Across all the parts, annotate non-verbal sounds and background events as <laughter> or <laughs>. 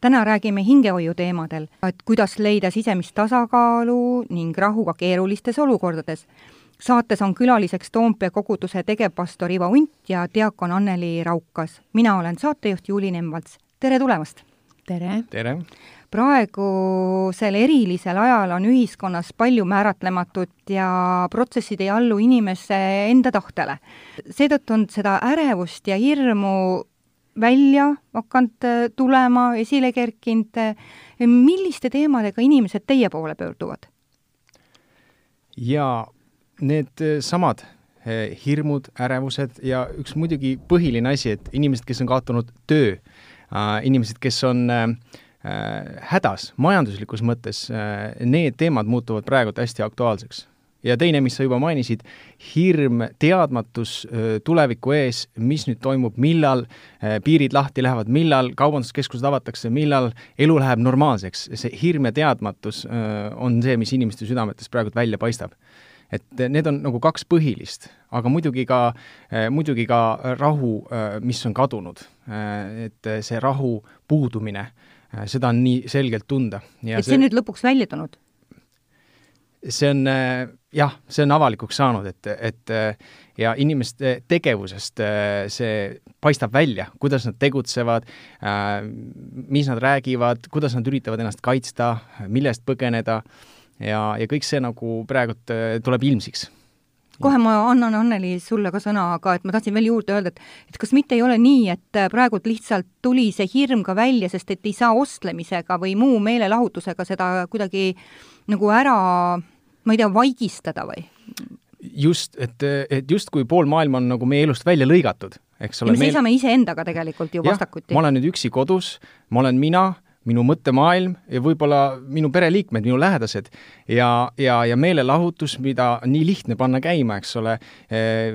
täna räägime hingehoiu teemadel, et kuidas leida sisemist tasakaalu ning rahu ka keerulistes olukordades. saates on külaliseks Toompea koguduse tegevpastor Ivo Unt ja diakon Anneli Raukas. mina olen saatejuht Juuli Nemvalts, tere tulemast! tere! tere! praegusel erilisel ajal on ühiskonnas palju määratlematut ja protsessid ei allu inimese enda tahtele. seetõttu on seda ärevust ja hirmu välja hakanud äh, tulema, esile kerkinud, milliste teemadega inimesed teie poole pöörduvad? jaa, need äh, samad äh, hirmud, ärevused ja üks muidugi põhiline asi, et inimesed, kes on kaotanud töö, inimesed, kes on hädas majanduslikus mõttes, need teemad muutuvad praegu hästi aktuaalseks ja teine, mis sa juba mainisid, hirm, teadmatus tuleviku ees, mis nüüd toimub, millal piirid lahti lähevad, millal kaubanduskeskused avatakse, millal elu läheb normaalseks, see hirm ja teadmatus on see, mis inimeste südametest praegu välja paistab et need on nagu kaks põhilist, aga muidugi ka, muidugi ka rahu, mis on kadunud. et see rahu puudumine, seda on nii selgelt tunda. et see, see nüüd lõpuks välja tulnud? See on jah, see on avalikuks saanud, et, et ja inimeste tegevusest see paistab välja, kuidas nad tegutsevad, mis nad räägivad, kuidas nad üritavad ennast kaitsta, mille eest põgeneda ja, ja kõik see nagu praegult tuleb ilmsiks. Kohe ma annan, Anneli, sulle ka sõna, aga et ma tahtsin veel juurde öelda, et et kas mitte ei ole nii, et praegult lihtsalt tuli see hirm ka välja, sest et ei saa ostlemisega või muu meelelahutusega seda kuidagi nagu ära ma ei tea, vaigistada või? just, et, et justkui pool maailma on nagu meie elust välja lõigatud, eks ole. me meil... seisame iseendaga tegelikult ju vastakuti. ma olen nüüd üksi kodus, ma olen mina, minu mõttemaailm ja võib-olla minu pereliikmed, minu lähedased ja, ja, ja meelelahutus, mida nii lihtne panna käima, eks ole, eh,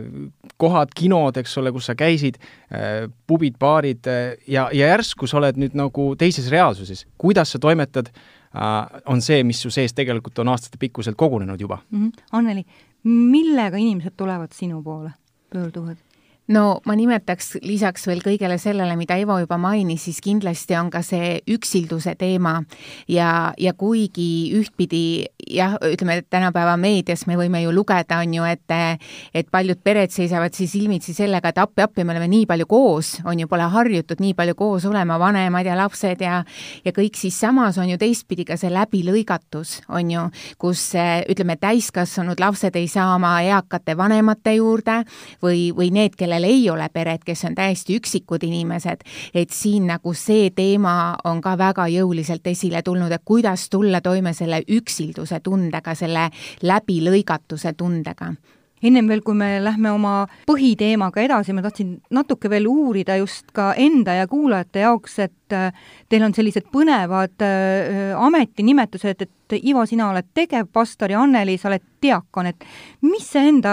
kohad, kinod, eks ole, kus sa käisid, eh, pubid, baarid eh, ja, ja järsku sa oled nüüd nagu teises reaalsuses. kuidas sa toimetad Äh, on see, mis su sees tegelikult on aastatepikkuselt kogunenud juba mm. -hmm. Anneli, millega inimesed tulevad sinu poole, pöörduvad? No ma nimetaks lisaks veel kõigele sellele, mida Evo juba mainis, siis kindlasti on ka see üksilduse teema. Ja, ja kuigi ühtpidi jah, ütleme, et tänapäeva meedias me võime ju lugeda, on ju, et et paljud pered seisavad siis silmitsi sellega, et appi-appi, me oleme nii palju koos, on ju, pole harjutud nii palju koos olema, vanemad ja lapsed ja ja kõik, siis samas on ju teistpidi ka see läbilõigatus, on ju, kus ütleme, täiskasvanud lapsed ei saa oma eakate vanemate juurde või, või need, kellel kellel ei ole peret, kes on täiesti üksikud inimesed, et siin nagu see teema on ka väga jõuliselt esile tulnud, et kuidas tulla toime selle üksilduse tundega, selle läbilõigatuse tundega. Ennem veel, kui me lähme oma põhiteemaga edasi, ma tahtsin natuke veel uurida just ka enda ja kuulajate jaoks, et äh, teil on sellised põnevad äh, ametinimetused, et Ivo, sina oled tegevpastor ja Anneli, sa oled diakon, et mis see enda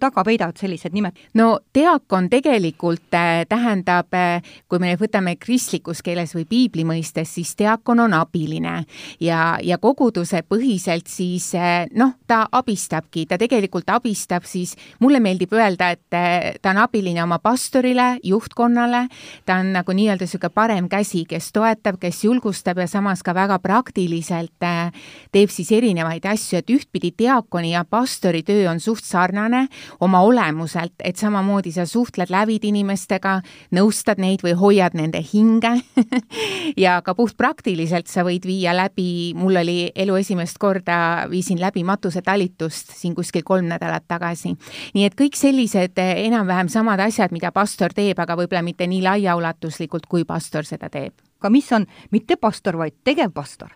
taga peidavad sellised nimed? no diakon tegelikult äh, tähendab, äh, kui me võtame kristlikus keeles või piibli mõistes, siis diakon on abiline ja, ja koguduse põhiselt siis äh, noh, ta abistabki, ta tegelikult abistab siis, mulle meeldib öelda, et ta on abiline oma pastorile, juhtkonnale, ta on nagu nii-öelda niisugune parem käsi, kes toetab, kes julgustab ja samas ka väga praktiliselt teeb siis erinevaid asju, et ühtpidi diakon diakoni ja pastori töö on suht sarnane oma olemuselt, et samamoodi sa suhtled, lävid inimestega, nõustad neid või hoiad nende hinge <laughs> ja ka puhtpraktiliselt sa võid viia läbi, mul oli elu esimest korda, viisin läbi matusetalitust siin kuskil kolm nädalat tagasi. nii et kõik sellised enam-vähem samad asjad, mida pastor teeb, aga võib-olla mitte nii laiaulatuslikult, kui pastor seda teeb. aga mis on mitte pastor, vaid tegevpastor?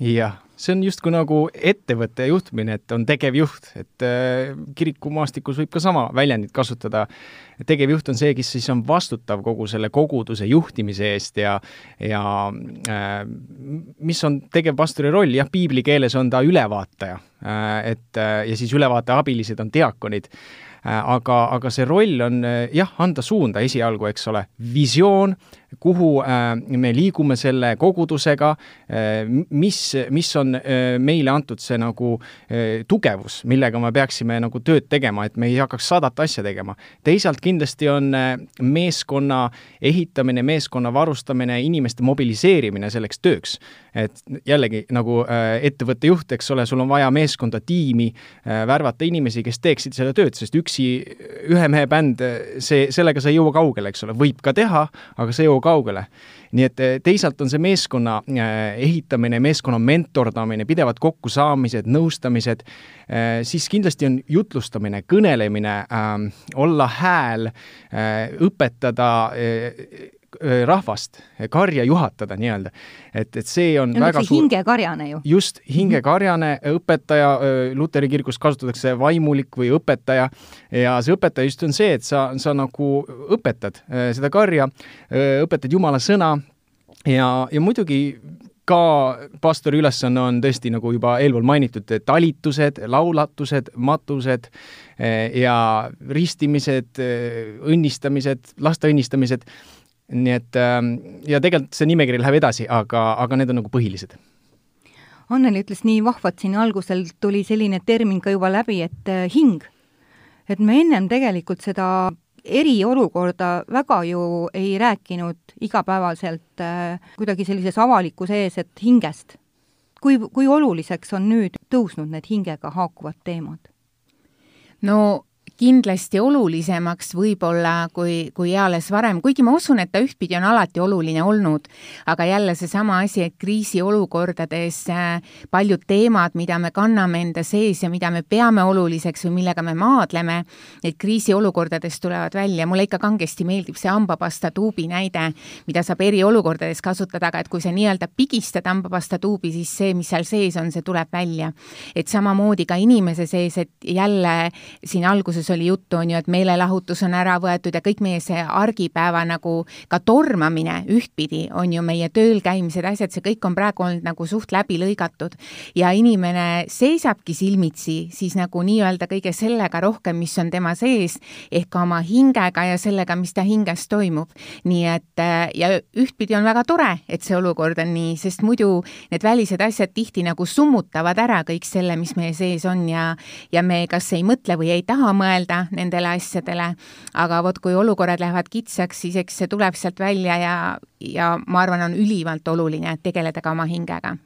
jah, see on justkui nagu ettevõtte juhtimine, et on tegevjuht, et äh, kirikumaastikus võib ka sama väljendit kasutada. tegevjuht on see, kes siis on vastutav kogu selle koguduse juhtimise eest ja, ja äh, mis on tegevpastori roll, jah, piibli keeles on ta ülevaataja äh,, et ja siis ülevaataja abilised on diakonid äh, aga, aga see roll on jah, anda suunda esialgu, eks ole, visioon, kuhu me liigume selle kogudusega, mis, mis on meile antud see nagu tugevus, millega me peaksime nagu tööd tegema, et me ei hakkaks sadat asja tegema. teisalt kindlasti on meeskonna ehitamine, meeskonna varustamine, inimeste mobiliseerimine selleks tööks. et jällegi nagu ettevõtte juht, eks ole, sul on vaja meeskonda, tiimi, värvata inimesi, kes teeksid seda tööd, sest üksi ühe mehe bänd, see, sellega sa ei jõua kaugele, eks ole, võib ka teha, aga sa ei jõua kaugele. nii et eh, teisalt on see meeskonna eh, ehitamine, meeskonna mentordamine, pidevad kokkusaamised, nõustamised, eh, siis kindlasti on jutlustamine, kõnelemine, olla hääl, õpetada rahvast, karja juhatada nii-öelda. et, et see on ja väga suur hingekarjane ju. just, hingekarjane õpetaja, luteri kirikus kasutatakse vaimulik või õpetaja ja see õpetaja just on see, et sa, sa nagu õpetad seda karja, õpetad Jumala sõna ja, ja muidugi ka pastori ülesanne on tõesti, nagu juba eelpool mainitud, talitused, laulatused, matused ja ristimised, õnnistamised, laste õnnistamised nii et ähm, ja tegelikult see nimekiri läheb edasi, aga, aga need on nagu põhilised. Anneli ütles nii vahvalt siin algusel, tuli selline termin ka juba läbi, et äh, hing. et me ennem tegelikult seda eriolukorda väga ju ei rääkinud igapäevaselt äh, kuidagi sellises avalikkuse ees, et hingest. kui, kui oluliseks on nüüd tõusnud need hingega haakuvad teemad? no kindlasti olulisemaks võib-olla kui, kui eales varem, kuigi ma usun, et ta ühtpidi on alati oluline olnud, aga jälle seesama asi, et kriisiolukordades äh, paljud teemad, mida me kanname enda sees ja mida me peame oluliseks või millega me maadleme, need kriisiolukordades tulevad välja, mulle ikka kangesti meeldib see hambapasta tuubi näide, mida saab eriolukordades kasutada, aga et kui sa nii-öelda pigistad hambapasta tuubi, siis see, mis seal sees on, see tuleb välja. et samamoodi ka inimese sees, et jälle siin alguses oli juttu, on ju, et meelelahutus on ära võetud ja kõik meie see argipäeva nagu ka tormamine ühtpidi on ju meie tööl käimised, asjad, see kõik on praegu olnud nagu suht läbi lõigatud. ja inimene seisabki silmitsi siis nagu nii-öelda kõige sellega rohkem, mis on tema sees, ehk ka oma hingega ja sellega, mis ta hinges toimub. nii et ja ühtpidi on väga tore, et see olukord on nii, sest muidu need välised asjad tihti nagu summutavad ära kõik selle, mis meie sees on ja ja me kas ei mõtle või ei taha mõelda, mõelda nendele asjadele, aga vot kui olukorrad lähevad kitsaks, siis eks see tuleb sealt välja ja, ja ma arvan, on ülimalt oluline tegeleda ka oma hingega.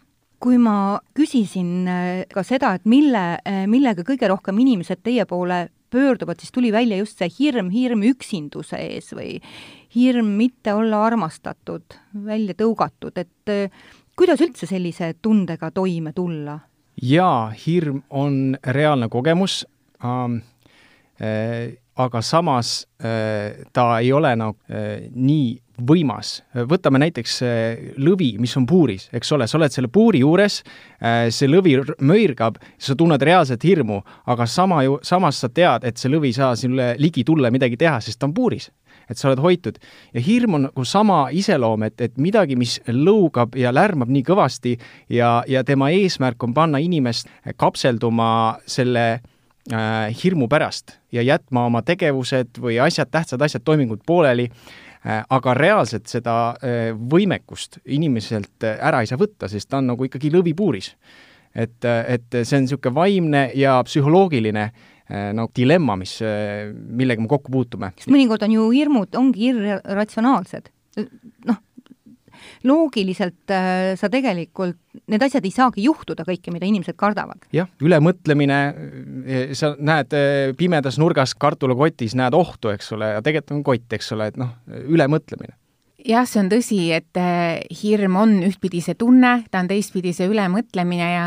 Kui ma küsisin äh, ka seda, et mille, äh, millega kõige rohkem inimesed teie poole pöörduvad, siis tuli välja just see hirm, hirm üksinduse ees või hirm mitte olla armastatud, välja tõugatud, et äh, kuidas üldse sellise tundega toime tulla? jaa, hirm on reaalne kogemus. Ähm, Äh, aga samas äh, ta ei ole nagu nii võimas. võtame näiteks lõvi, mis on puuris, eks ole, sa oled selle puuri juures, see lõvi möirgab, sa tunned reaalset hirmu, aga sama ju, samas sa tead, et see lõvi ei saa sinule ligi tulla ja midagi teha, sest ta on puuris et sa oled hoitud. ja hirm on nagu sama iseloom, et, et midagi, mis lõugab ja lärmab nii kõvasti ja, ja tema eesmärk on panna inimest kapselduma selle äh, äh, hirmu pärast ja jätma oma tegevused või asjad, tähtsad asjad, toimingud pooleli äh,, aga reaalselt seda äh, võimekust inimeselt äh, ära ei saa võtta, sest ta on nagu ikkagi lõvipuuris. et, äh, et see on niisugune vaimne ja psühholoogiline äh, no dilemma, mis, millega me kokku puutume. sest mõnikord on ju hirmud, ongi irratsionaalsed. noh, loogiliselt äh, sa tegelikult, need asjad ei saagi juhtuda kõike, mida inimesed kardavad. jah, ülemõtlemine, äh, sa näed äh, pimedas nurgas kartulakotis, näed ohtu, eks ole, ja tegelikult on kott, eks ole, et noh, ülemõtlemine jah, see on tõsi, et äh, hirm on ühtpidi see tunne, ta on teistpidi see ülemõtlemine ja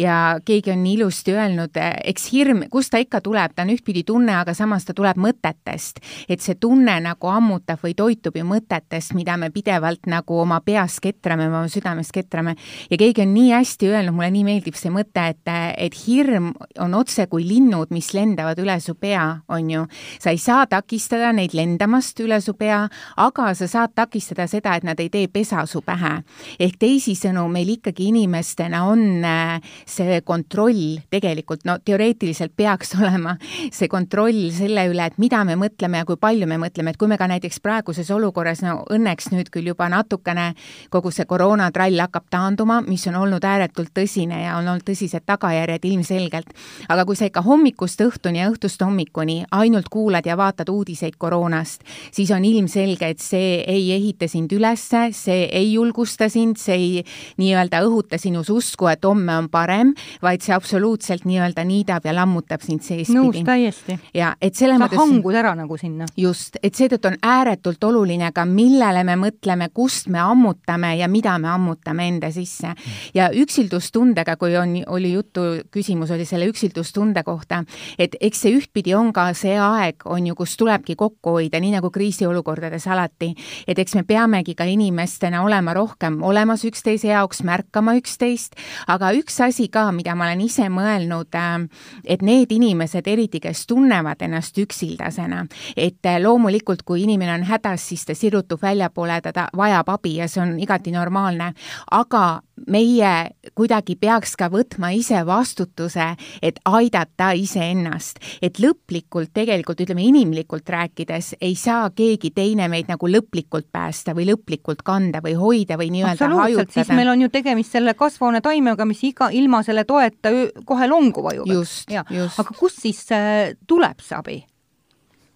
ja keegi on nii ilusti öelnud, äh, eks hirm, kust ta ikka tuleb, ta on ühtpidi tunne, aga samas ta tuleb mõtetest. et see tunne nagu ammutab või toitub ju mõtetest, mida me pidevalt nagu oma peas ketrame, oma südames ketrame. ja keegi on nii hästi öelnud, mulle nii meeldib see mõte, et, äh, et hirm on otse kui linnud, mis lendavad üle su pea, on ju. sa ei saa takistada neid lendamast üle su pea, aga sa saad takistada takistada seda, et nad ei tee pesasu pähe. ehk teisisõnu, meil ikkagi inimestena on äh, see kontroll tegelikult, no teoreetiliselt peaks <laughs> olema see kontroll selle üle, et mida me mõtleme ja kui palju me mõtleme, et kui me ka näiteks praeguses olukorras, no õnneks nüüd küll juba natukene kogu see koroonatrall hakkab taanduma, mis on olnud ääretult tõsine ja on olnud tõsised tagajärjed ilmselgelt, aga kui sa ikka hommikust õhtuni ja õhtust hommikuni ainult kuulad ja vaatad uudiseid koroonast, siis on ilmselge, et see ei ehita sind ülesse, see ei julgusta sind, see ei nii-öelda õhuta sinus usku, et homme on parem, vaid see absoluutselt nii-öelda niidab ja lammutab sind seestpidi. nõus täiesti. ja et selles mõttes sa hangud ära nagu sinna. just, et seetõttu on ääretult oluline ka, millele me mõtleme, kust me ammutame ja mida me ammutame enda sisse. ja üksildustundega, kui on, oli juttu, küsimus oli selle üksildustunde kohta, et eks see ühtpidi on ka see aeg, on ju, kus tulebki kokku hoida, nii nagu kriisiolukordades alati. et eks me peamegi ka inimestena olema rohkem olemas üksteise jaoks, märkama üksteist, aga üks asi ka, mida ma olen ise mõelnud, äh, et need inimesed eriti, kes tunnevad ennast üksildasena, et äh, loomulikult, kui inimene on hädas, siis ta sirutub väljapoole, ta vajab abi ja see on igati normaalne, aga meie kuidagi peaks ka võtma ise vastutuse, et aidata iseennast. et lõplikult tegelikult, ütleme inimlikult rääkides, ei saa keegi teine meid nagu lõplikult päästa või lõplikult kanda või hoida või nii-öelda hajutada. siis meil on ju tegemist selle kasvuhoonetaimega, mis iga, ilma selle toeta kohe longu vajub. just, just. aga kust siis äh, tuleb see abi?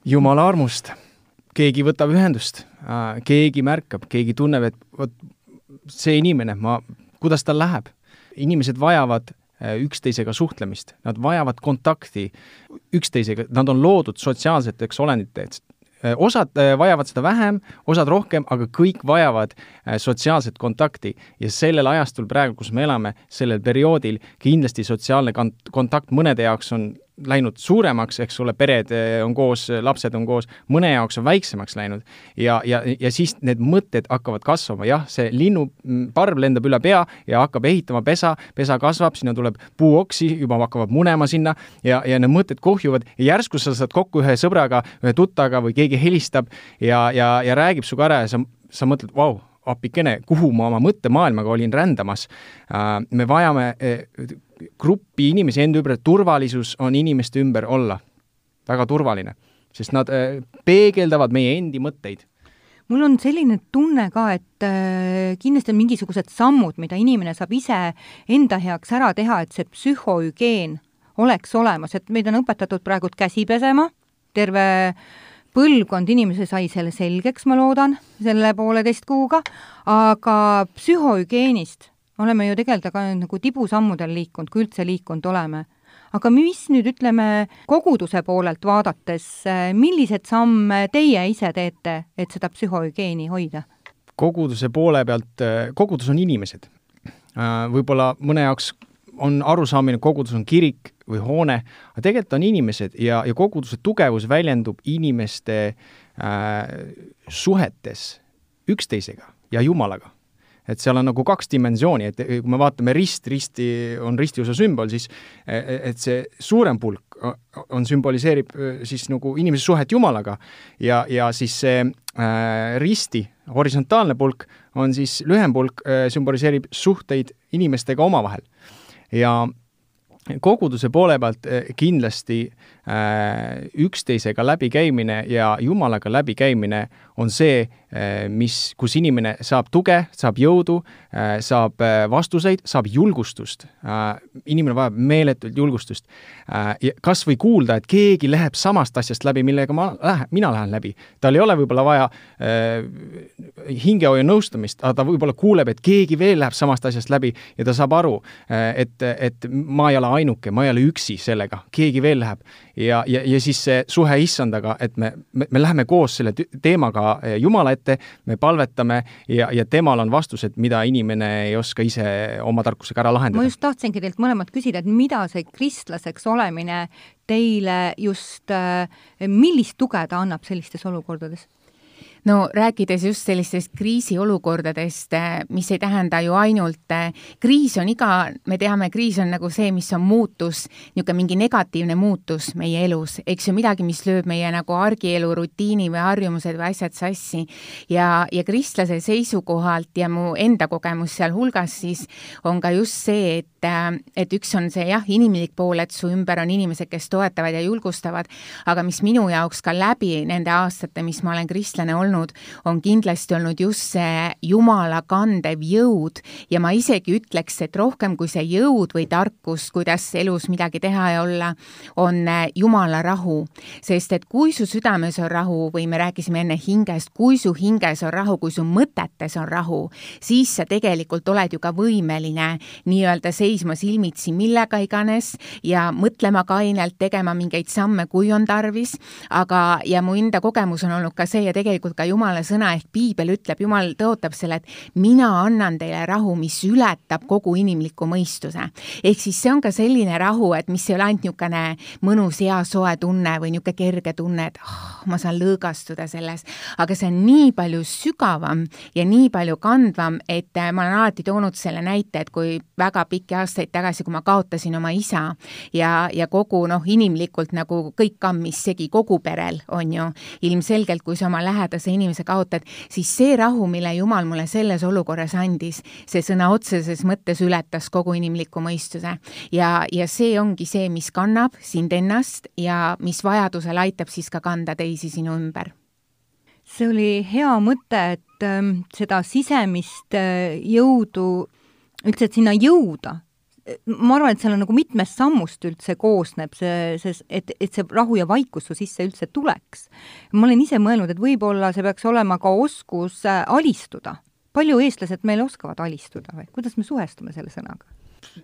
jumala armust. keegi võtab ühendust, äh, keegi märkab, keegi tunneb, et vot see inimene, ma kuidas tal läheb. inimesed vajavad äh, üksteisega suhtlemist, nad vajavad kontakti üksteisega, nad on loodud sotsiaalseteks olenditeks. Äh, osad äh, vajavad seda vähem, osad rohkem, aga kõik vajavad sotsiaalset kontakti ja sellel ajastul praegu, kus me elame, sellel perioodil kindlasti sotsiaalne kontakt mõnede jaoks on läinud suuremaks, eks ole, pered eh, on koos, lapsed on koos, mõne jaoks on väiksemaks läinud ja, ja, ja siis need mõtted hakkavad kasvama, jah, see linnuparv lendab üle pea ja hakkab ehitama pesa, pesa kasvab, sinna tuleb puuoksi, juba hakkavad munema sinna ja, ja need mõtted kohjuvad ja järsku sa saad kokku ühe sõbraga, ühe tuttaga või keegi helistab ja, ja, ja räägib sinuga ära ja sa, sa mõtled, vau, appikene, kuhu ma oma mõttemaailmaga olin rändamas. Äh, me vajame gruppi inimesi enda ümber, turvalisus on inimeste ümber olla väga turvaline, sest nad äh, peegeldavad meie endi mõtteid. Mul on selline tunne ka, et äh, kindlasti on mingisugused sammud, mida inimene saab ise enda heaks ära teha, et see psühhohügieen oleks olemas, et meid on õpetatud praegu käsi pesema, terve põlvkond inimesi sai selle selgeks, ma loodan, selle pooleteist kuuga, aga psühhohügieenist oleme ju tegelikult ka nagu tibusammudel liikunud, kui üldse liikunud oleme. aga mis nüüd, ütleme, koguduse poolelt vaadates, milliseid samme teie ise teete, et seda psühhohügieeni hoida? koguduse poole pealt, kogudus on inimesed. Võib-olla mõne jaoks on arusaamine, kogudus on kirik või hoone, aga tegelikult on inimesed ja, ja koguduse tugevus väljendub inimeste äh, suhetes üksteisega ja Jumalaga et seal on nagu kaks dimensiooni, et kui me vaatame rist, risti on ristiusu sümbol, siis e, e, et see suurem pulk on, sümboliseerib siis nagu inimese suhet Jumalaga ja, ja siis see äh, risti horisontaalne pulk on siis lühem pulk äh,, sümboliseerib suhteid inimestega omavahel. ja koguduse poole pealt kindlasti üksteisega läbikäimine ja Jumalaga läbikäimine on see, eh, mis, kus inimene saab tuge, saab jõudu, eh, saab vastuseid, saab julgustust. inimene vajab meeletult julgustust. kas või kuulda, et keegi läheb samast asjast läbi, millega ma lähen, mina lähen läbi. tal ei ole võib-olla vaja hingehoiu nõustamist, aga ta võib-olla kuuleb, et keegi veel läheb samast asjast läbi ja ta saab aru, et, et ma ei ole ainuke, ma ei ole üksi sellega, keegi veel läheb. Ja, ja, ja siis see suhe issandaga, et me, me, me läheme koos selle teemaga Eh, Jumala ette, me palvetame ja, ja temal on vastused, mida inimene ei oska ise oma tarkusega ära lahendada. ma just tahtsingi teilt mõlemat küsida, et mida see kristlaseks olemine teile just, eh, millist tuge ta annab sellistes olukordades? No rääkides just sellistest kriisiolukordadest, mis ei tähenda ju ainult, kriis on iga, me teame, kriis on nagu see, mis on muutus, niisugune mingi negatiivne muutus meie elus, eks ju, midagi, mis lööb meie nagu argielu rutiini või harjumused või asjad sassi. ja, ja kristlase seisukohalt ja mu enda kogemus sealhulgas siis on ka just see, et, et üks on see jah, inimlik pool, et su ümber on inimesed, kes toetavad ja julgustavad, aga mis minu jaoks ka läbi nende aastate, mis ma olen kristlane olnud, on kindlasti olnud just see Jumala kandev jõud ja ma isegi ütleks, et rohkem kui see jõud või tarkus, kuidas elus midagi teha ja olla, on Jumala rahu. sest et kui su südames on rahu või me rääkisime enne hingest, kui su hinges on rahu, kui su mõtetes on rahu, siis sa tegelikult oled ju ka võimeline nii-öelda seisma silmitsi millega iganes ja mõtlema kainelt, tegema mingeid samme, kui on tarvis, aga, ja mu enda kogemus on olnud ka see ja tegelikult ka Jumala sõna ehk piibel ütleb, Jumal tõotab selle, et mina annan teile rahu, mis ületab kogu inimliku mõistuse. ehk siis see on ka selline rahu, et mis ei ole ainult niisugune mõnus hea soe tunne või niisugune kerge tunne, et oh, ma saan lõõgastuda selles, aga see on nii palju sügavam ja nii palju kandvam, et äh, ma olen alati toonud selle näite, et kui väga pikki aastaid tagasi, kui ma kaotasin oma isa ja, ja kogu noh, inimlikult nagu kõik kammis segi kogu perel, on ju, ilmselgelt, kui sa oma lähedase inimese kaotad, siis see rahu, mille Jumal mulle selles olukorras andis, see sõna otseses mõttes ületas kogu inimliku mõistuse. ja, ja see ongi see, mis kannab sind ennast ja mis vajadusel aitab siis ka kanda teisi sinu ümber see oli hea mõte, et äh, seda sisemist äh, jõudu, üldse, et sinna jõuda, ma arvan, et seal on nagu mitmest sammust üldse koosneb see, see, et, et see rahu ja vaikus su sisse üldse tuleks. ma olen ise mõelnud, et võib-olla see peaks olema ka oskus äh, alistuda. palju eestlased meil oskavad alistuda või kuidas me suhestume selle sõnaga?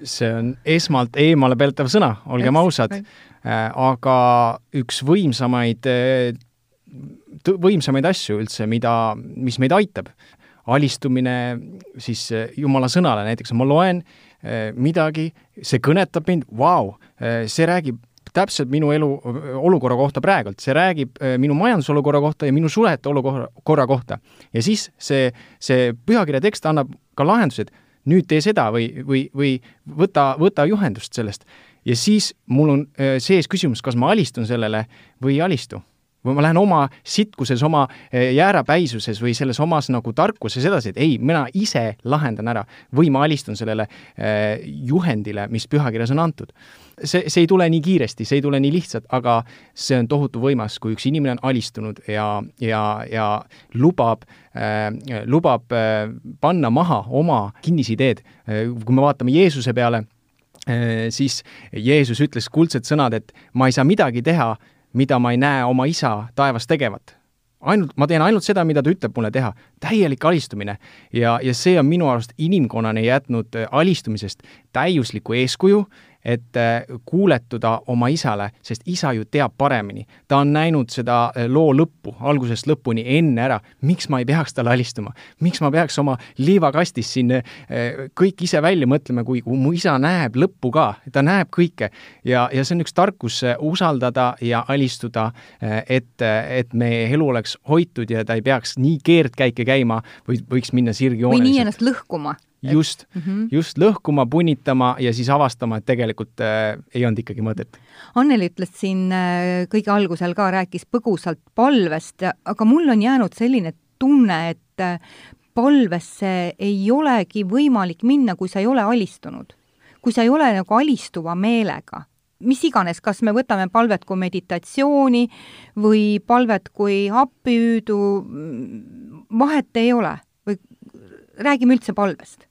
see on esmalt eemale peltav sõna, olgem ausad, äh, aga üks võimsamaid äh, võimsamaid asju üldse, mida, mis meid aitab. alistumine siis Jumala sõnale, näiteks ma loen eh, midagi, see kõnetab mind, vau, eh, see räägib täpselt minu elu olukorra kohta praegult, see räägib eh, minu majandusolukorra kohta ja minu suhete olukorra kohta. ja siis see, see pühakirja tekst annab ka lahendused, nüüd tee seda või, või, või võta, võta juhendust sellest. ja siis mul on sees küsimus, kas ma alistun sellele või ei alistu või ma lähen oma sitkuses, oma eh, jäärapäisuses või selles omas nagu tarkuses edasi, et ei, mina ise lahendan ära või ma alistun sellele eh, juhendile, mis pühakirjas on antud. see, see ei tule nii kiiresti, see ei tule nii lihtsalt, aga see on tohutu võimas, kui üks inimene on alistunud ja, ja, ja lubab äh,, lubab äh, panna maha oma kinnisideed äh,. kui me vaatame Jeesuse peale, siis Jeesus ütles kuldsed sõnad, et ma ei saa midagi teha, mida ma ei näe oma isa taevas tegevat. ainult, ma teen ainult seda, mida ta ütleb mulle teha. täielik alistumine. ja, ja see on minu arust inimkonnani jätnud alistumisest täiuslikku eeskuju et äh, kuuletuda oma isale, sest isa ju teab paremini. ta on näinud seda äh, loo lõppu, algusest lõpuni enne ära. miks ma ei peaks talle alistuma? miks ma peaks oma liivakastis siin äh, kõik ise välja mõtlema, kui, mu isa näeb lõppu ka, ta näeb kõike. ja, ja see on üks tarkus usaldada ja alistuda, et, et meie elu oleks hoitud ja ta ei peaks nii keerdkäike käima või võiks minna sirgjooneliselt. või nii ennast lõhkuma just mm, -hmm. just lõhkuma, punnitama ja siis avastama, et tegelikult äh, ei olnud ikkagi mõtet. Anneli ütles siin äh, kõige algusel ka, rääkis põgusalt palvest, aga mul on jäänud selline tunne, et äh, palvesse ei olegi võimalik minna, kui sa ei ole alistunud. kui sa ei ole nagu alistuva meelega mis iganes, kas me võtame palvet kui meditatsiooni või palvet kui appihüüdu, vahet ei ole või räägime üldse palvest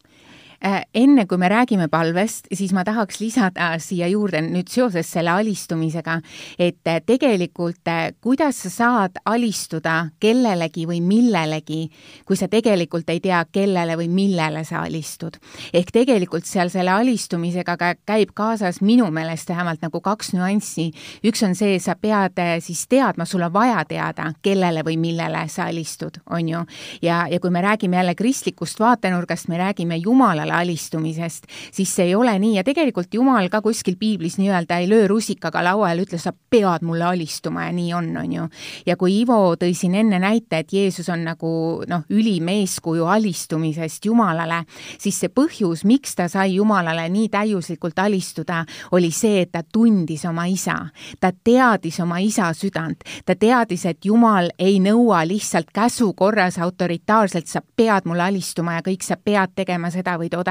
enne kui me räägime palvest, siis ma tahaks lisada siia juurde nüüd seoses selle alistumisega, et äh, tegelikult äh, kuidas sa saad alistuda kellelegi või millelegi, kui sa tegelikult ei tea, kellele või millele sa alistud. ehk tegelikult seal selle alistumisega ka käib kaasas minu meelest vähemalt nagu kaks nüanssi. üks on see, sa pead siis teadma, sul on vaja teada, kellele või millele sa alistud, on ju. ja, ja kui me räägime jälle kristlikust vaatenurgast, me räägime Jumalale Jumalale alistumisest, siis see ei ole nii ja tegelikult Jumal ka kuskil piiblis nii-öelda ei löö rusikaga lauale, ütle, sa pead mulle alistuma ja nii on, on ju. ja kui Ivo tõi siin enne näite, et Jeesus on nagu noh, ülim eeskuju alistumisest Jumalale, siis see põhjus, miks ta sai Jumalale nii täiuslikult alistuda, oli see, et ta tundis oma isa. ta teadis oma isa südant, ta teadis, et Jumal ei nõua lihtsalt käsu korras autoritaarselt, sa pead mulle alistuma ja kõik sa pead tegema seda või toda,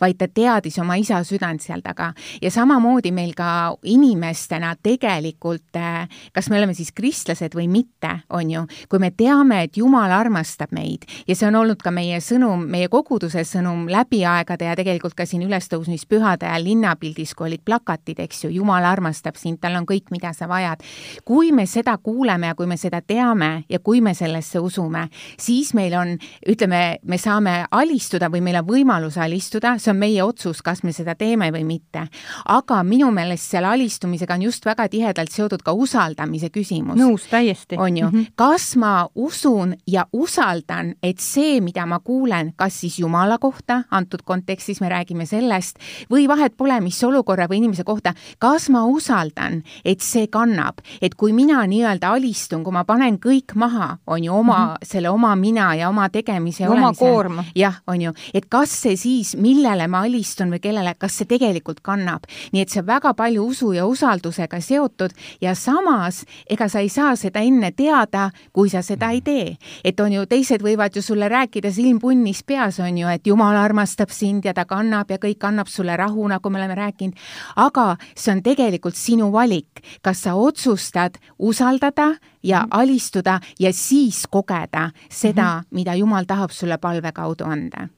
vaid ta teadis oma isa südant seal taga. ja samamoodi meil ka inimestena tegelikult, eh, kas me oleme siis kristlased või mitte, on ju, kui me teame, et Jumal armastab meid ja see on olnud ka meie sõnum, meie koguduse sõnum läbi aegade ja tegelikult ka siin ülestõusmispühade ajal linnapildis, kui olid plakatid, eks ju, Jumal armastab sind, tal on kõik, mida sa vajad. kui me seda kuuleme ja kui me seda teame ja kui me sellesse usume, siis meil on, ütleme, me saame alistuda või meil on võimalus alistuda, see on meie otsus, kas me seda teeme või mitte. aga minu meelest selle alistumisega on just väga tihedalt seotud ka usaldamise küsimus. nõus, täiesti. on ju mm, -hmm. kas ma usun ja usaldan, et see, mida ma kuulen, kas siis Jumala kohta, antud kontekstis me räägime sellest, või vahet pole, mis olukorra või inimese kohta, kas ma usaldan, et see kannab, et kui mina nii-öelda alistun, kui ma panen kõik maha, on ju, oma mm, -hmm. selle oma mina ja oma tegemise ja oma koorma. jah, on ju, et kas see siis, millele ma alistun või kellele, kas see tegelikult kannab. nii et see on väga palju usu ja usaldusega seotud ja samas, ega sa ei saa seda enne teada, kui sa seda ei tee. et on ju, teised võivad ju sulle rääkida silm punnis peas, on ju, et Jumal armastab sind ja ta kannab ja kõik annab sulle rahu, nagu me oleme rääkinud, aga see on tegelikult sinu valik, kas sa otsustad usaldada ja mm -hmm. alistuda ja siis kogeda seda mm, -hmm. mida Jumal tahab sulle palve kaudu anda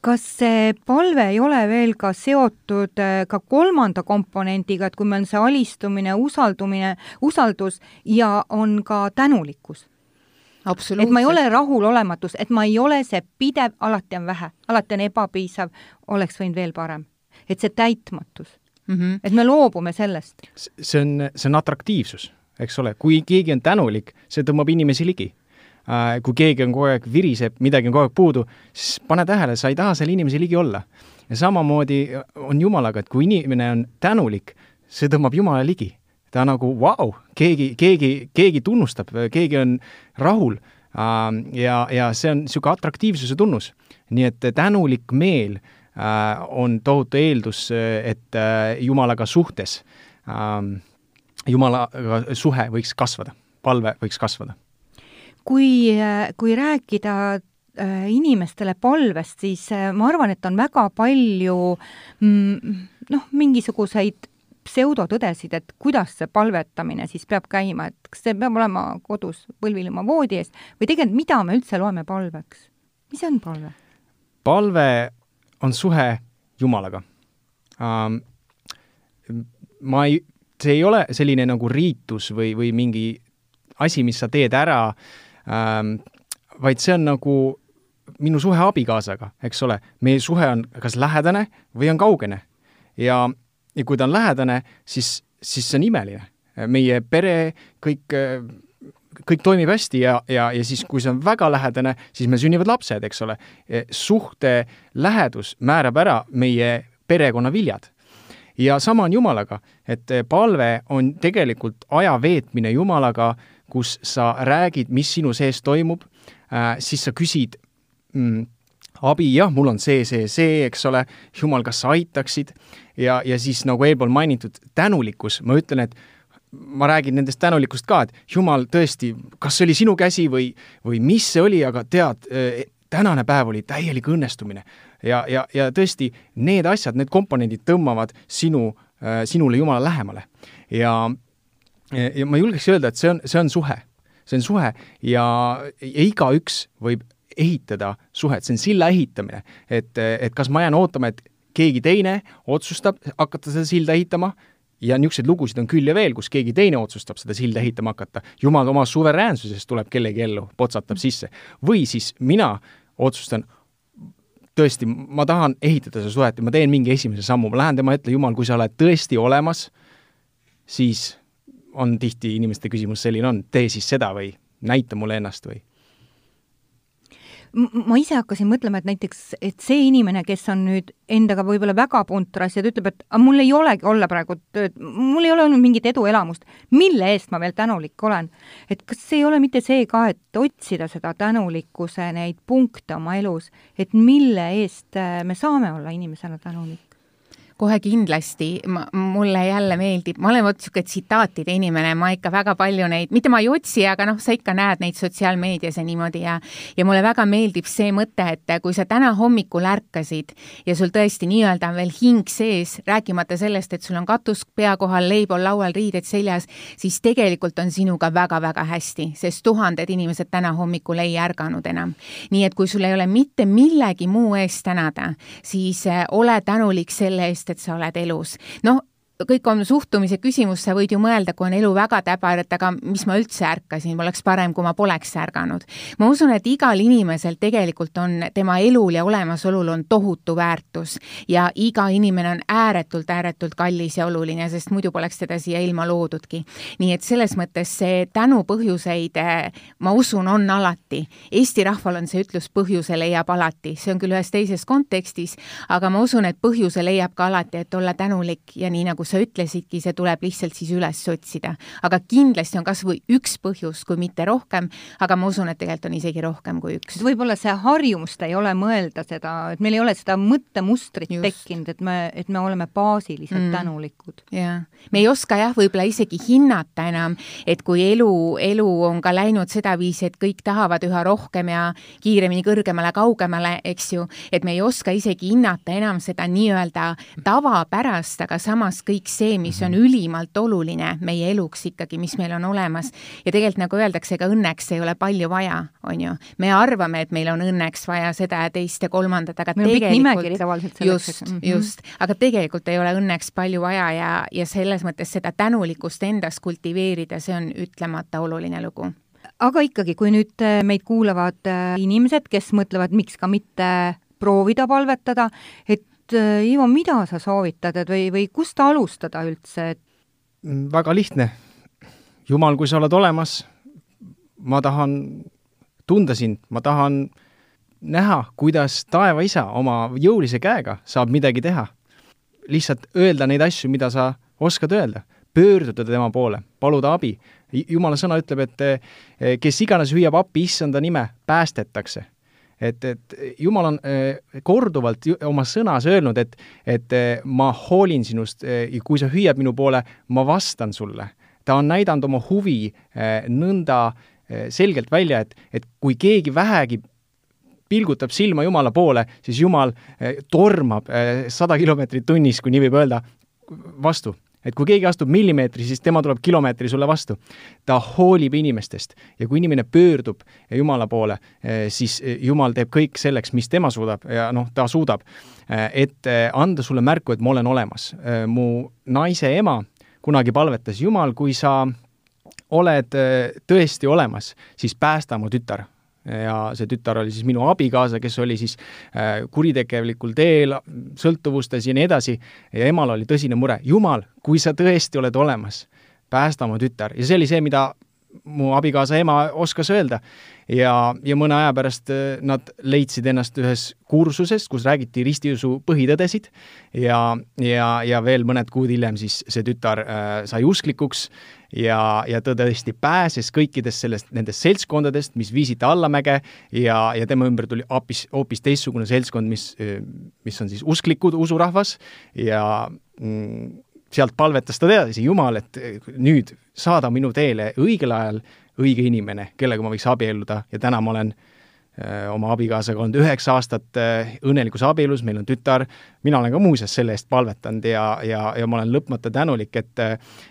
kas see palve ei ole veel ka seotud äh, ka kolmanda komponendiga, et kui meil on see alistumine, usaldumine, usaldus ja on ka tänulikkus? et ma ei ole rahulolematus, et ma ei ole see pidev, alati on vähe, alati on ebapiisav, oleks võinud veel parem. et see täitmatus mm, -hmm. et me loobume sellest. see on, see on atraktiivsus, eks ole, kui keegi on tänulik, see tõmbab inimesi ligi kui keegi on kogu aeg viriseb, midagi on kogu aeg puudu, siis pane tähele, sa ei taha selle inimese ligi olla. ja samamoodi on Jumalaga, et kui inimene on tänulik, see tõmbab Jumala ligi. ta nagu vau keegi, keegi, keegi tunnustab, keegi on rahul ähm, ja, ja see on niisugune atraktiivsuse tunnus. nii et tänulik meel äh, on tohutu eeldus, et äh, Jumalaga suhtes, ähm, Jumalaga suhe võiks kasvada, palve võiks kasvada kui, kui rääkida äh, inimestele palvest, siis äh, ma arvan, et on väga palju mm, noh, mingisuguseid pseudotõdesid, et kuidas see palvetamine siis peab käima, et kas see peab olema kodus põlvil oma voodi ees või tegelikult, mida me üldse loeme palveks? mis on palve? palve on suhe Jumalaga um,. ma ei, see ei ole selline nagu riitus või, või mingi asi, mis sa teed ära uh, ähm,, vaid see on nagu minu suhe abikaasaga, eks ole. meie suhe on kas lähedane või on kaugene. ja, ja kui ta on lähedane, siis, siis see on imeline. meie pere, kõik, kõik toimib hästi ja, ja, ja siis, kui see on väga lähedane, siis meil sünnivad lapsed, eks ole. suhte lähedus määrab ära meie perekonna viljad ja sama on Jumalaga, et palve on tegelikult aja veetmine Jumalaga äh, kus sa räägid, mis sinu sees toimub äh,, siis sa küsid mm, abi, jah, mul on see, see, see, eks ole, jumal, kas sa aitaksid, ja, ja siis nagu eelpool mainitud tänulikkus, ma ütlen, et ma räägin nendest tänulikkust ka, et jumal, tõesti, kas see oli sinu käsi või, või mis see oli, aga tead, äh, tänane päev oli täielik õnnestumine. ja, ja, ja tõesti, need asjad, need komponendid tõmbavad sinu, äh, sinule Jumala lähemale. ja ja ma julgeks öelda, et see on, see on suhe. see on suhe ja, ja igaüks võib ehitada suhet, see on silla ehitamine. et, et kas ma jään ootama, et keegi teine otsustab hakata seda silda ehitama ja niisuguseid lugusid on küll ja veel, kus keegi teine otsustab seda silda ehitama hakata. jumal oma suveräänsusest tuleb kellegi ellu, potsatab sisse. või siis mina otsustan, tõesti, ma tahan ehitada seda suhet ja ma teen mingi esimese sammu, ma lähen tema ette, Jumal, kui sa oled tõesti olemas, siis on tihti inimeste küsimus selline on, tee siis seda või näita mulle ennast või? ma ise hakkasin mõtlema, et näiteks, et see inimene, kes on nüüd endaga võib-olla väga puntras ja ta ütleb, et aga mul ei olegi olla praegu tööd, mul ei ole olnud mingit eduelamust, mille eest ma veel tänulik olen? et kas ei ole mitte see ka, et otsida seda tänulikkuse neid punkte oma elus, et mille eest äh, me saame olla inimesena tänulik? Kohe kindlasti, mulle jälle meeldib, ma olen vot niisugune tsitaatide inimene, ma ikka väga palju neid, mitte ma ei otsi, aga noh, sa ikka näed neid sotsiaalmeedias ja niimoodi ja ja mulle väga meeldib see mõte, et kui sa täna hommikul ärkasid ja sul tõesti nii-öelda on veel hing sees, rääkimata sellest, et sul on katus pea kohal, leib on laual, riided seljas, siis tegelikult on sinuga väga-väga hästi, sest tuhanded inimesed täna hommikul ei ärganud enam. nii et kui sul ei ole mitte millegi muu eest tänada, siis eh, ole tänulik selle eest, et sa oled elus. noh, kõik on suhtumise küsimus, sa võid ju mõelda, kui on elu väga täbar, et aga mis ma üldse ärkasin, oleks parem, kui ma poleks ärganud. ma usun, et igal inimesel tegelikult on, tema elul ja olemasolul on tohutu väärtus ja iga inimene on ääretult, ääretult kallis ja oluline, sest muidu poleks teda siia ilma loodudki. nii et selles mõttes see tänu põhjuseid, ma usun, on alati. Eesti rahval on see ütlus, põhjuse leiab alati, see on küll ühes teises kontekstis, aga ma usun, et põhjuse leiab ka alati, et olla tänulik ja nii nagu sa ütlesidki, see tuleb lihtsalt siis üles otsida. aga kindlasti on kas või üks põhjus, kui mitte rohkem, aga ma usun, et tegelikult on isegi rohkem kui üks. võib-olla see harjumust ei ole mõelda seda, et meil ei ole seda mõttemustrit tekkinud, et me, et me oleme baasiliselt mm. tänulikud. jah, me ei oska jah, võib-olla isegi hinnata enam, et kui elu, elu on ka läinud sedaviisi, et kõik tahavad üha rohkem ja kiiremini, kõrgemale, kaugemale, eks ju, et me ei oska isegi hinnata enam seda nii-öelda tavapärast, aga samas kõik kõik see, mis on mhm. ülimalt oluline meie eluks ikkagi, mis meil on olemas. ja tegelikult nagu öeldakse, ega õnneks ei ole palju vaja, on ju. me arvame, et meil on õnneks vaja seda ja teist ja kolmandat, aga meil tegelikult just -hmm. just, aga tegelikult ei ole õnneks palju vaja ja, ja selles mõttes seda tänulikkust endas kultiveerida, see on ütlemata oluline lugu aga ikkagi, kui nüüd äh, meid kuulavad äh, inimesed, kes mõtlevad, miks ka mitte proovida palvetada, et Ivo, mida sa soovitad, et või, või kust alustada üldse, mm, väga lihtne. jumal, kui sa oled olemas, ma tahan tunda sind, ma tahan näha, kuidas taevaisa oma jõulise käega saab midagi teha. lihtsalt öelda neid asju, mida sa oskad öelda, pöörduda tema poole, paluda abi. jumala sõna ütleb, et eh, kes iganes hüüab appi issanda nime, päästetakse et, et Jumal on äh, korduvalt oma sõnas öelnud, et, et äh, ma hoolin sinust ja kui sa hüüad minu poole, ma vastan sulle. ta on näidanud oma huvi nõnda selgelt välja, et, et kui keegi vähegi pilgutab silma Jumala poole, siis Jumal tormab sada kilomeetrit tunnis, kui nii võib öelda, vastu et kui keegi astub millimeetri, siis tema tuleb kilomeetri sulle vastu. ta hoolib inimestest ja kui inimene pöördub Jumala poole, eh, siis eh, Jumal teeb kõik selleks, mis tema suudab ja noh, ta suudab, eh, et anda sulle märku, et ma olen olemas. mu naise ema kunagi palvetas, Jumal, kui sa oled tõesti olemas, siis päästa mu tütar ja see tütar oli siis minu abikaasa, kes oli siis äh, kuritegelikul teel, sõltuvustes ja nii edasi, ja emal oli tõsine mure, jumal, kui sa tõesti oled olemas, päästa mu tütar ja see oli see, mida mu abikaasa ema oskas öelda. Ja, ja mõne aja pärast äh, nad leidsid ennast ühes kursusest, kus räägiti ristiusu põhitõdesid. Ja, ja, ja veel mõned kuud hiljem siis see tütar äh, sai usklikuks ja, ja ta tõesti pääses kõikidest sellest, nendest seltskondadest, mis viisid ta allamäge ja, ja tema ümber tuli hoopis, hoopis teistsugune seltskond, mis, mis on siis usklikud, usurahvas. Ja mm, sealt palvetas ta edasi, Jumal, et nüüd saada minu teele õigel ajal õige inimene, kellega ma võiks abielluda ja täna ma olen Äh, oma abikaasaga olnud üheksa aastat õnnelikus abielus, meil on tütar, mina olen ka muuseas selle eest palvetanud ja, ja, ja ma olen lõpmata tänulik, et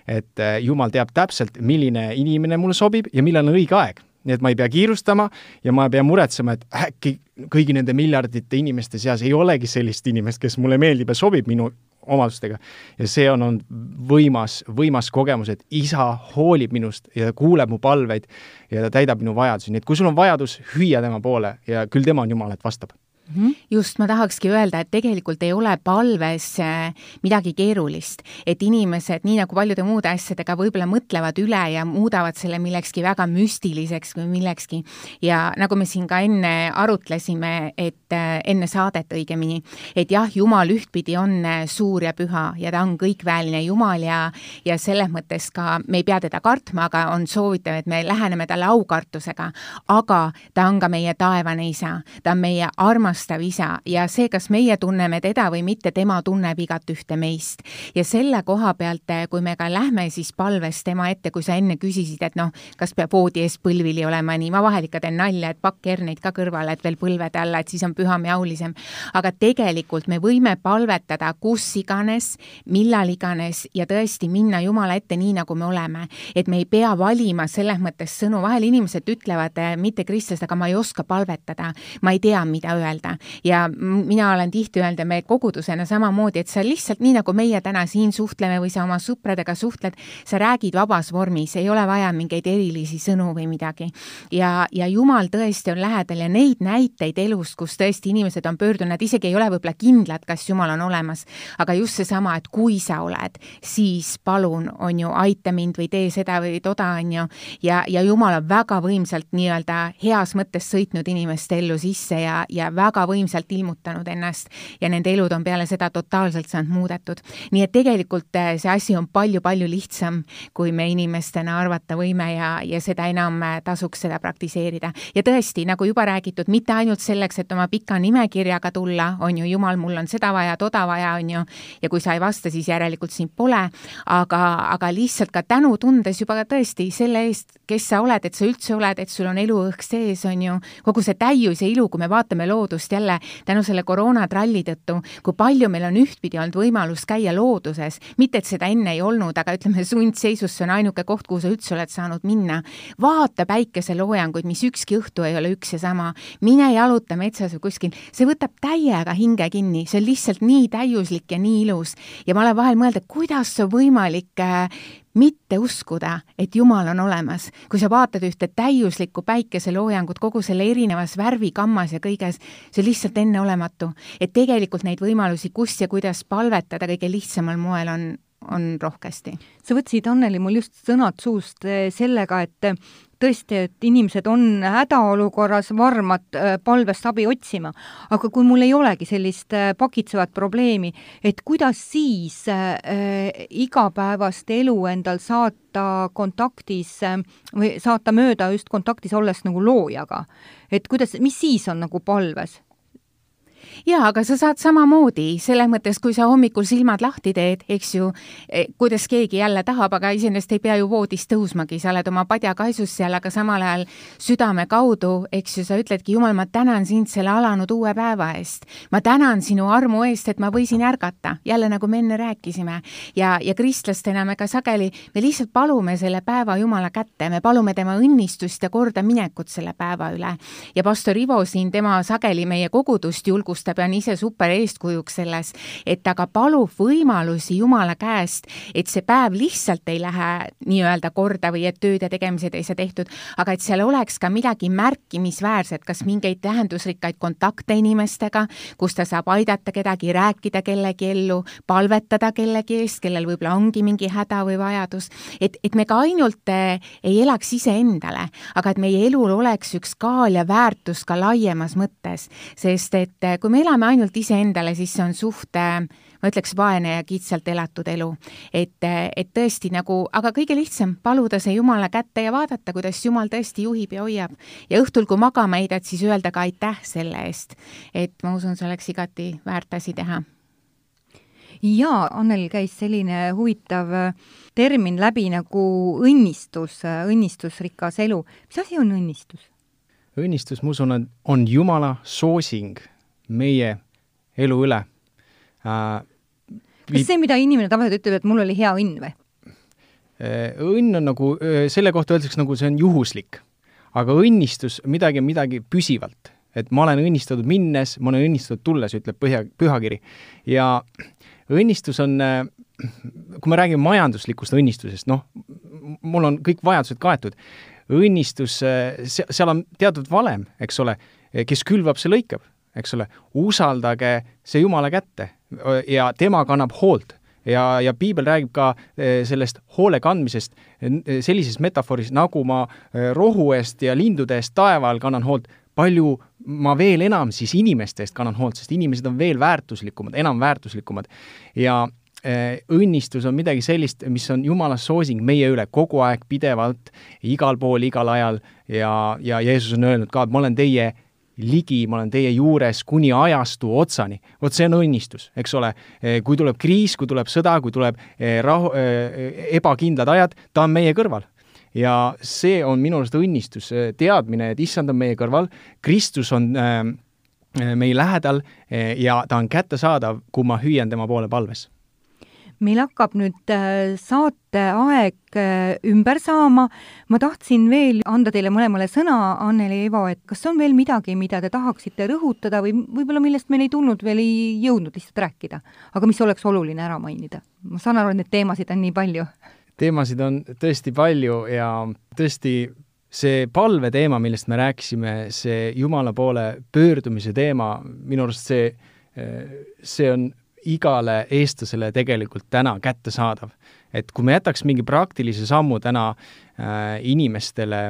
et Jumal teab täpselt, milline inimene mulle sobib ja millal on õige aeg. nii et ma ei pea kiirustama ja ma ei pea muretsema, et äkki kõigi nende miljardite inimeste seas ei olegi sellist inimest, kes mulle meeldib ja sobib minu omadustega. ja see on olnud võimas, võimas kogemus, et isa hoolib minust ja kuuleb mu palveid ja ta täidab minu vajadusi, nii et kui sul on vajadus, hüüa tema poole ja küll tema on Jumal, et vastab mm. -hmm. just, ma tahakski öelda, et tegelikult ei ole palves äh, midagi keerulist. et inimesed, nii nagu paljude muude asjadega, võib-olla mõtlevad üle ja muudavad selle millekski väga müstiliseks või millekski. ja nagu me siin ka enne arutlesime, et äh, enne saadet õigemini, et jah, Jumal ühtpidi on äh, suur ja püha ja ta on kõikväeline Jumal ja, ja selles mõttes ka me ei pea teda kartma, aga on soovitav, et me läheneme talle aukartusega. aga ta on ka meie taevane isa, ta on meie armas armastav isa ja see, kas meie tunneme teda või mitte, tema tunneb igat ühte meist. ja selle koha pealt, kui me ka lähme siis palves tema ette, kui sa enne küsisid, et noh, kas peab voodi ees põlvili olema, nii ma vahel ikka teen nalja, et pakk herneid ka kõrvale, et veel põlvede alla, et siis on püham ja aulisem. aga tegelikult me võime palvetada kus iganes, millal iganes ja tõesti minna Jumala ette nii, nagu me oleme. et me ei pea valima selles mõttes sõnu, vahel inimesed ütlevad, mitte kristlased, aga ma ei oska palvetada, ma ei tea, mida öelda öelda. ja mina olen tihti öelnud ja me kogudusena samamoodi, et sa lihtsalt, nii nagu meie täna siin suhtleme või sa oma sõpradega suhtled, sa räägid vabas vormis, ei ole vaja mingeid erilisi sõnu või midagi. ja, ja Jumal tõesti on lähedal ja neid näiteid elust, kus tõesti inimesed on pöördunud, nad isegi ei ole võib-olla kindlad, kas Jumal on olemas, aga just seesama, et kui sa oled, siis palun, on ju, aita mind või tee seda või toda, on ju, ja, ja Jumal on väga võimsalt nii-öelda heas mõttes sõitnud inimeste ellu sisse ja, ja väga väga võimsalt ilmutanud ennast ja nende elud on peale seda totaalselt saanud muudetud. nii et tegelikult äh, see asi on palju-palju lihtsam, kui me inimestena arvata võime ja, ja seda enam äh, tasuks seda praktiseerida. ja tõesti, nagu juba räägitud, mitte ainult selleks, et oma pika nimekirjaga tulla, on ju, jumal, mul on seda vaja, toda vaja, on ju, ja kui sa ei vasta, siis järelikult sind pole, aga, aga lihtsalt ka tänu tundes juba tõesti selle eest, kes sa oled, et sa üldse oled, et sul on eluõhk sees, on ju, kogu see täius ja ilu, kui me vaatame loodust, jälle tänu selle koroonatralli tõttu, kui palju meil on ühtpidi olnud võimalus käia looduses, mitte et seda enne ei olnud, aga ütleme, sundseisus see on ainuke koht, kuhu sa üldse oled saanud minna. vaata päikeseloojanguid, mis ükski õhtu ei ole üks ja sama. mine jaluta metsas või kuskil, see võtab täiega hinge kinni, see on lihtsalt nii täiuslik ja nii ilus. ja ma olen vahel mõelnud, et kuidas on võimalik äh, mitte uskuda, et Jumal on olemas. kui sa vaatad ühte täiuslikku päikeseloojangut kogu selle erinevas värvikammas ja kõiges, see on lihtsalt enneolematu. et tegelikult neid võimalusi, kus ja kuidas palvetada kõige lihtsamal moel on, on rohkesti. sa võtsid, Anneli, mul just sõnad suust eh, sellega, et tõesti, et inimesed on hädaolukorras varmad äh, palvest abi otsima, aga kui mul ei olegi sellist pakitsevat probleemi, et kuidas siis äh, igapäevast elu endal saata kontaktis või saata mööda just kontaktis olles nagu loojaga? et kuidas, mis siis on nagu palves? Jaa, aga sa saad samamoodi, selles mõttes, kui sa hommikul silmad lahti teed, eks ju, e, kuidas keegi jälle tahab, aga iseenesest ei pea ju voodist tõusmagi, sa oled oma padjakaisus seal, aga samal ajal südame kaudu, eks ju, sa ütledki, Jumal, ma tänan sind selle alanud uue päeva eest. ma tänan sinu armu eest, et ma võisin ärgata, jälle nagu me enne rääkisime. ja, ja kristlastena me ka sageli, me lihtsalt palume selle päeva Jumala kätte, me palume tema õnnistust ja kordaminekut selle päeva üle. ja pastor Ivo siin, tema sageli meie kogudust julgustab julgustab ja on ise super eeskujuks selles, et ta ka palub võimalusi Jumala käest, et see päev lihtsalt ei lähe nii-öelda korda või et tööd ja tegemised ei saa tehtud, aga et seal oleks ka midagi märkimisväärset, kas mingeid tähendusrikkaid kontakte inimestega, kus ta saab aidata kedagi, rääkida kellegi ellu, palvetada kellegi eest, kellel võib-olla ongi mingi häda või vajadus, et, et me ka ainult eh, ei elaks iseendale, aga et meie elul oleks üks kaal ja väärtus ka laiemas mõttes, sest et eh, kui me elame ainult iseendale, siis see on suht ma ütleks, vaene ja kitsalt elatud elu. et, et tõesti nagu, aga kõige lihtsam, paluda see Jumala kätte ja vaadata, kuidas Jumal tõesti juhib ja hoiab. ja õhtul, kui magama heidad, siis öelda ka aitäh selle eest. et ma usun, see oleks igati väärt asi teha jaa, Annel käis selline huvitav termin läbi nagu õnnistus, õnnistusrikas elu. mis asi on õnnistus? õnnistus, ma usun, on, on Jumala soosing meie elu üle äh,. kas see, mida inimene tavaliselt ütleb, et mul oli hea õnn või? Äh, õnn on nagu, äh, selle kohta öeldakse nagu see on juhuslik. aga õnnistus, midagi on midagi püsivalt. et ma olen õnnistatud minnes, ma olen õnnistatud tulles, ütleb põhja, pühakiri. ja õnnistus on, äh, kui me räägime majanduslikust õnnistusest, noh, mul on kõik vajadused kaetud, õnnistus, seal on teatud valem, eks ole, kes külvab, see lõikab eks ole, usaldage see Jumala kätte ja tema kannab hoolt ja, ja piibel räägib ka eh, sellest hoole kandmisest eh, sellises metafooris, nagu ma eh, rohu eest ja lindude eest taeval kannan hoolt, palju ma veel enam siis inimeste eest kannan hoolt, sest inimesed on veel väärtuslikumad, enam väärtuslikumad. ja õnnistus on midagi sellist, mis on Jumala soosing meie üle kogu aeg, pidevalt, igal pool, igal ajal ja, ja Jeesus on öelnud ka, et ma olen teie ligi, ma olen teie juures kuni ajastu otsani. vot see on õnnistus, eks ole. Eh, kui tuleb kriis, kui tuleb sõda, kui tuleb eh, rahu, eh, ebakindlad ajad, ta on meie kõrval. ja see on minu arust õnnistus, teadmine, et issand on meie kõrval, Kristus on meie lähedal ja ta on kättesaadav, kui ma hüüan tema poole palves meil hakkab nüüd äh, saateaeg äh, ümber saama. ma tahtsin veel anda teile mõlemale sõna, Anneli ja Ivo, et kas on veel midagi, mida te tahaksite rõhutada või võib-olla millest meil ei tulnud veel, ei jõudnud lihtsalt rääkida, aga mis oleks oluline ära mainida? ma saan aru, et neid teemasid on nii palju. teemasid on tõesti palju ja tõesti see palve teema, millest me rääkisime, see Jumala poole pöördumise teema, minu arust see, see on igale eestlasele tegelikult täna kättesaadav. et kui me jätaks mingi praktilise sammu täna äh, inimestele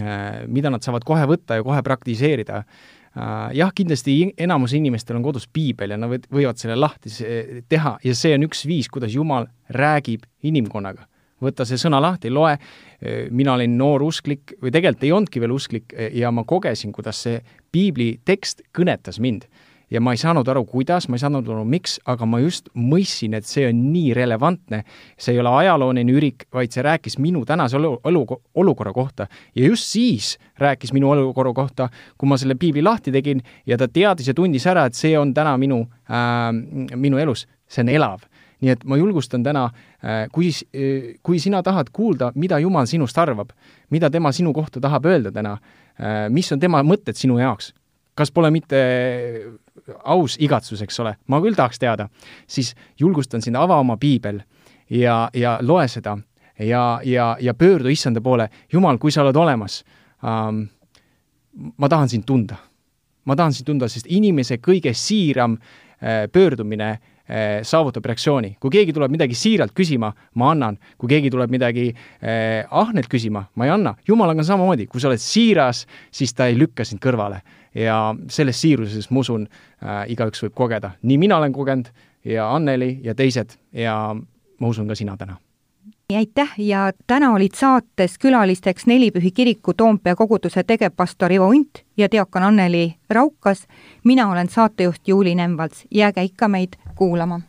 äh,, mida nad saavad kohe võtta ja kohe praktiseerida äh,, jah, kindlasti enamus inimestel on kodus piibel ja nad võivad selle lahti teha ja see on üks viis, kuidas Jumal räägib inimkonnaga võta see sõna lahti, loe, äh, mina olin noor usklik või tegelikult ei olnudki veel usklik ja ma kogesin, kuidas see piibli tekst kõnetas mind ja ma ei saanud aru, kuidas, ma ei saanud aru, miks, aga ma just mõistsin, et see on nii relevantne. see ei ole ajalooline ürik, vaid see rääkis minu tänase olu, olu, olukorra kohta. ja just siis rääkis minu olukorra kohta, kui ma selle piibli lahti tegin ja ta teadis ja tundis ära, et see on täna minu äh,, minu elus, see on elav nii et ma julgustan täna, äh, kui, kui sina tahad kuulda, mida Jumal sinust arvab, mida tema sinu kohta tahab öelda täna, äh, mis on tema mõtted sinu jaoks, kas pole mitte aus igatsus, eks ole, ma küll tahaks teada, siis julgustan sind, ava oma piibel ja, ja loe seda ja, ja, ja pöördu issanda poole. Jumal, kui sa oled olemas ähm,, ma tahan sind tunda. ma tahan sind tunda, sest inimese kõige siiram äh, pöördumine äh, saavutab reaktsiooni. kui keegi tuleb midagi siiralt küsima, ma annan. kui keegi tuleb midagi äh, ahnelt küsima, ma ei anna. jumalaga on samamoodi, kui sa oled siiras, siis ta ei lükka sind kõrvale ja selles siiruses, ma usun äh,, igaüks võib kogeda. nii mina olen kogenud ja Anneli ja teised ja ma usun ka sina täna aitäh ja täna olid saates külalisteks Nelipühi kiriku Toompea koguduse tegevpastor Ivo Unt ja diakon Anneli Raukas. mina olen saatejuht Juuli Nemvalts, jääge ikka meid kuulama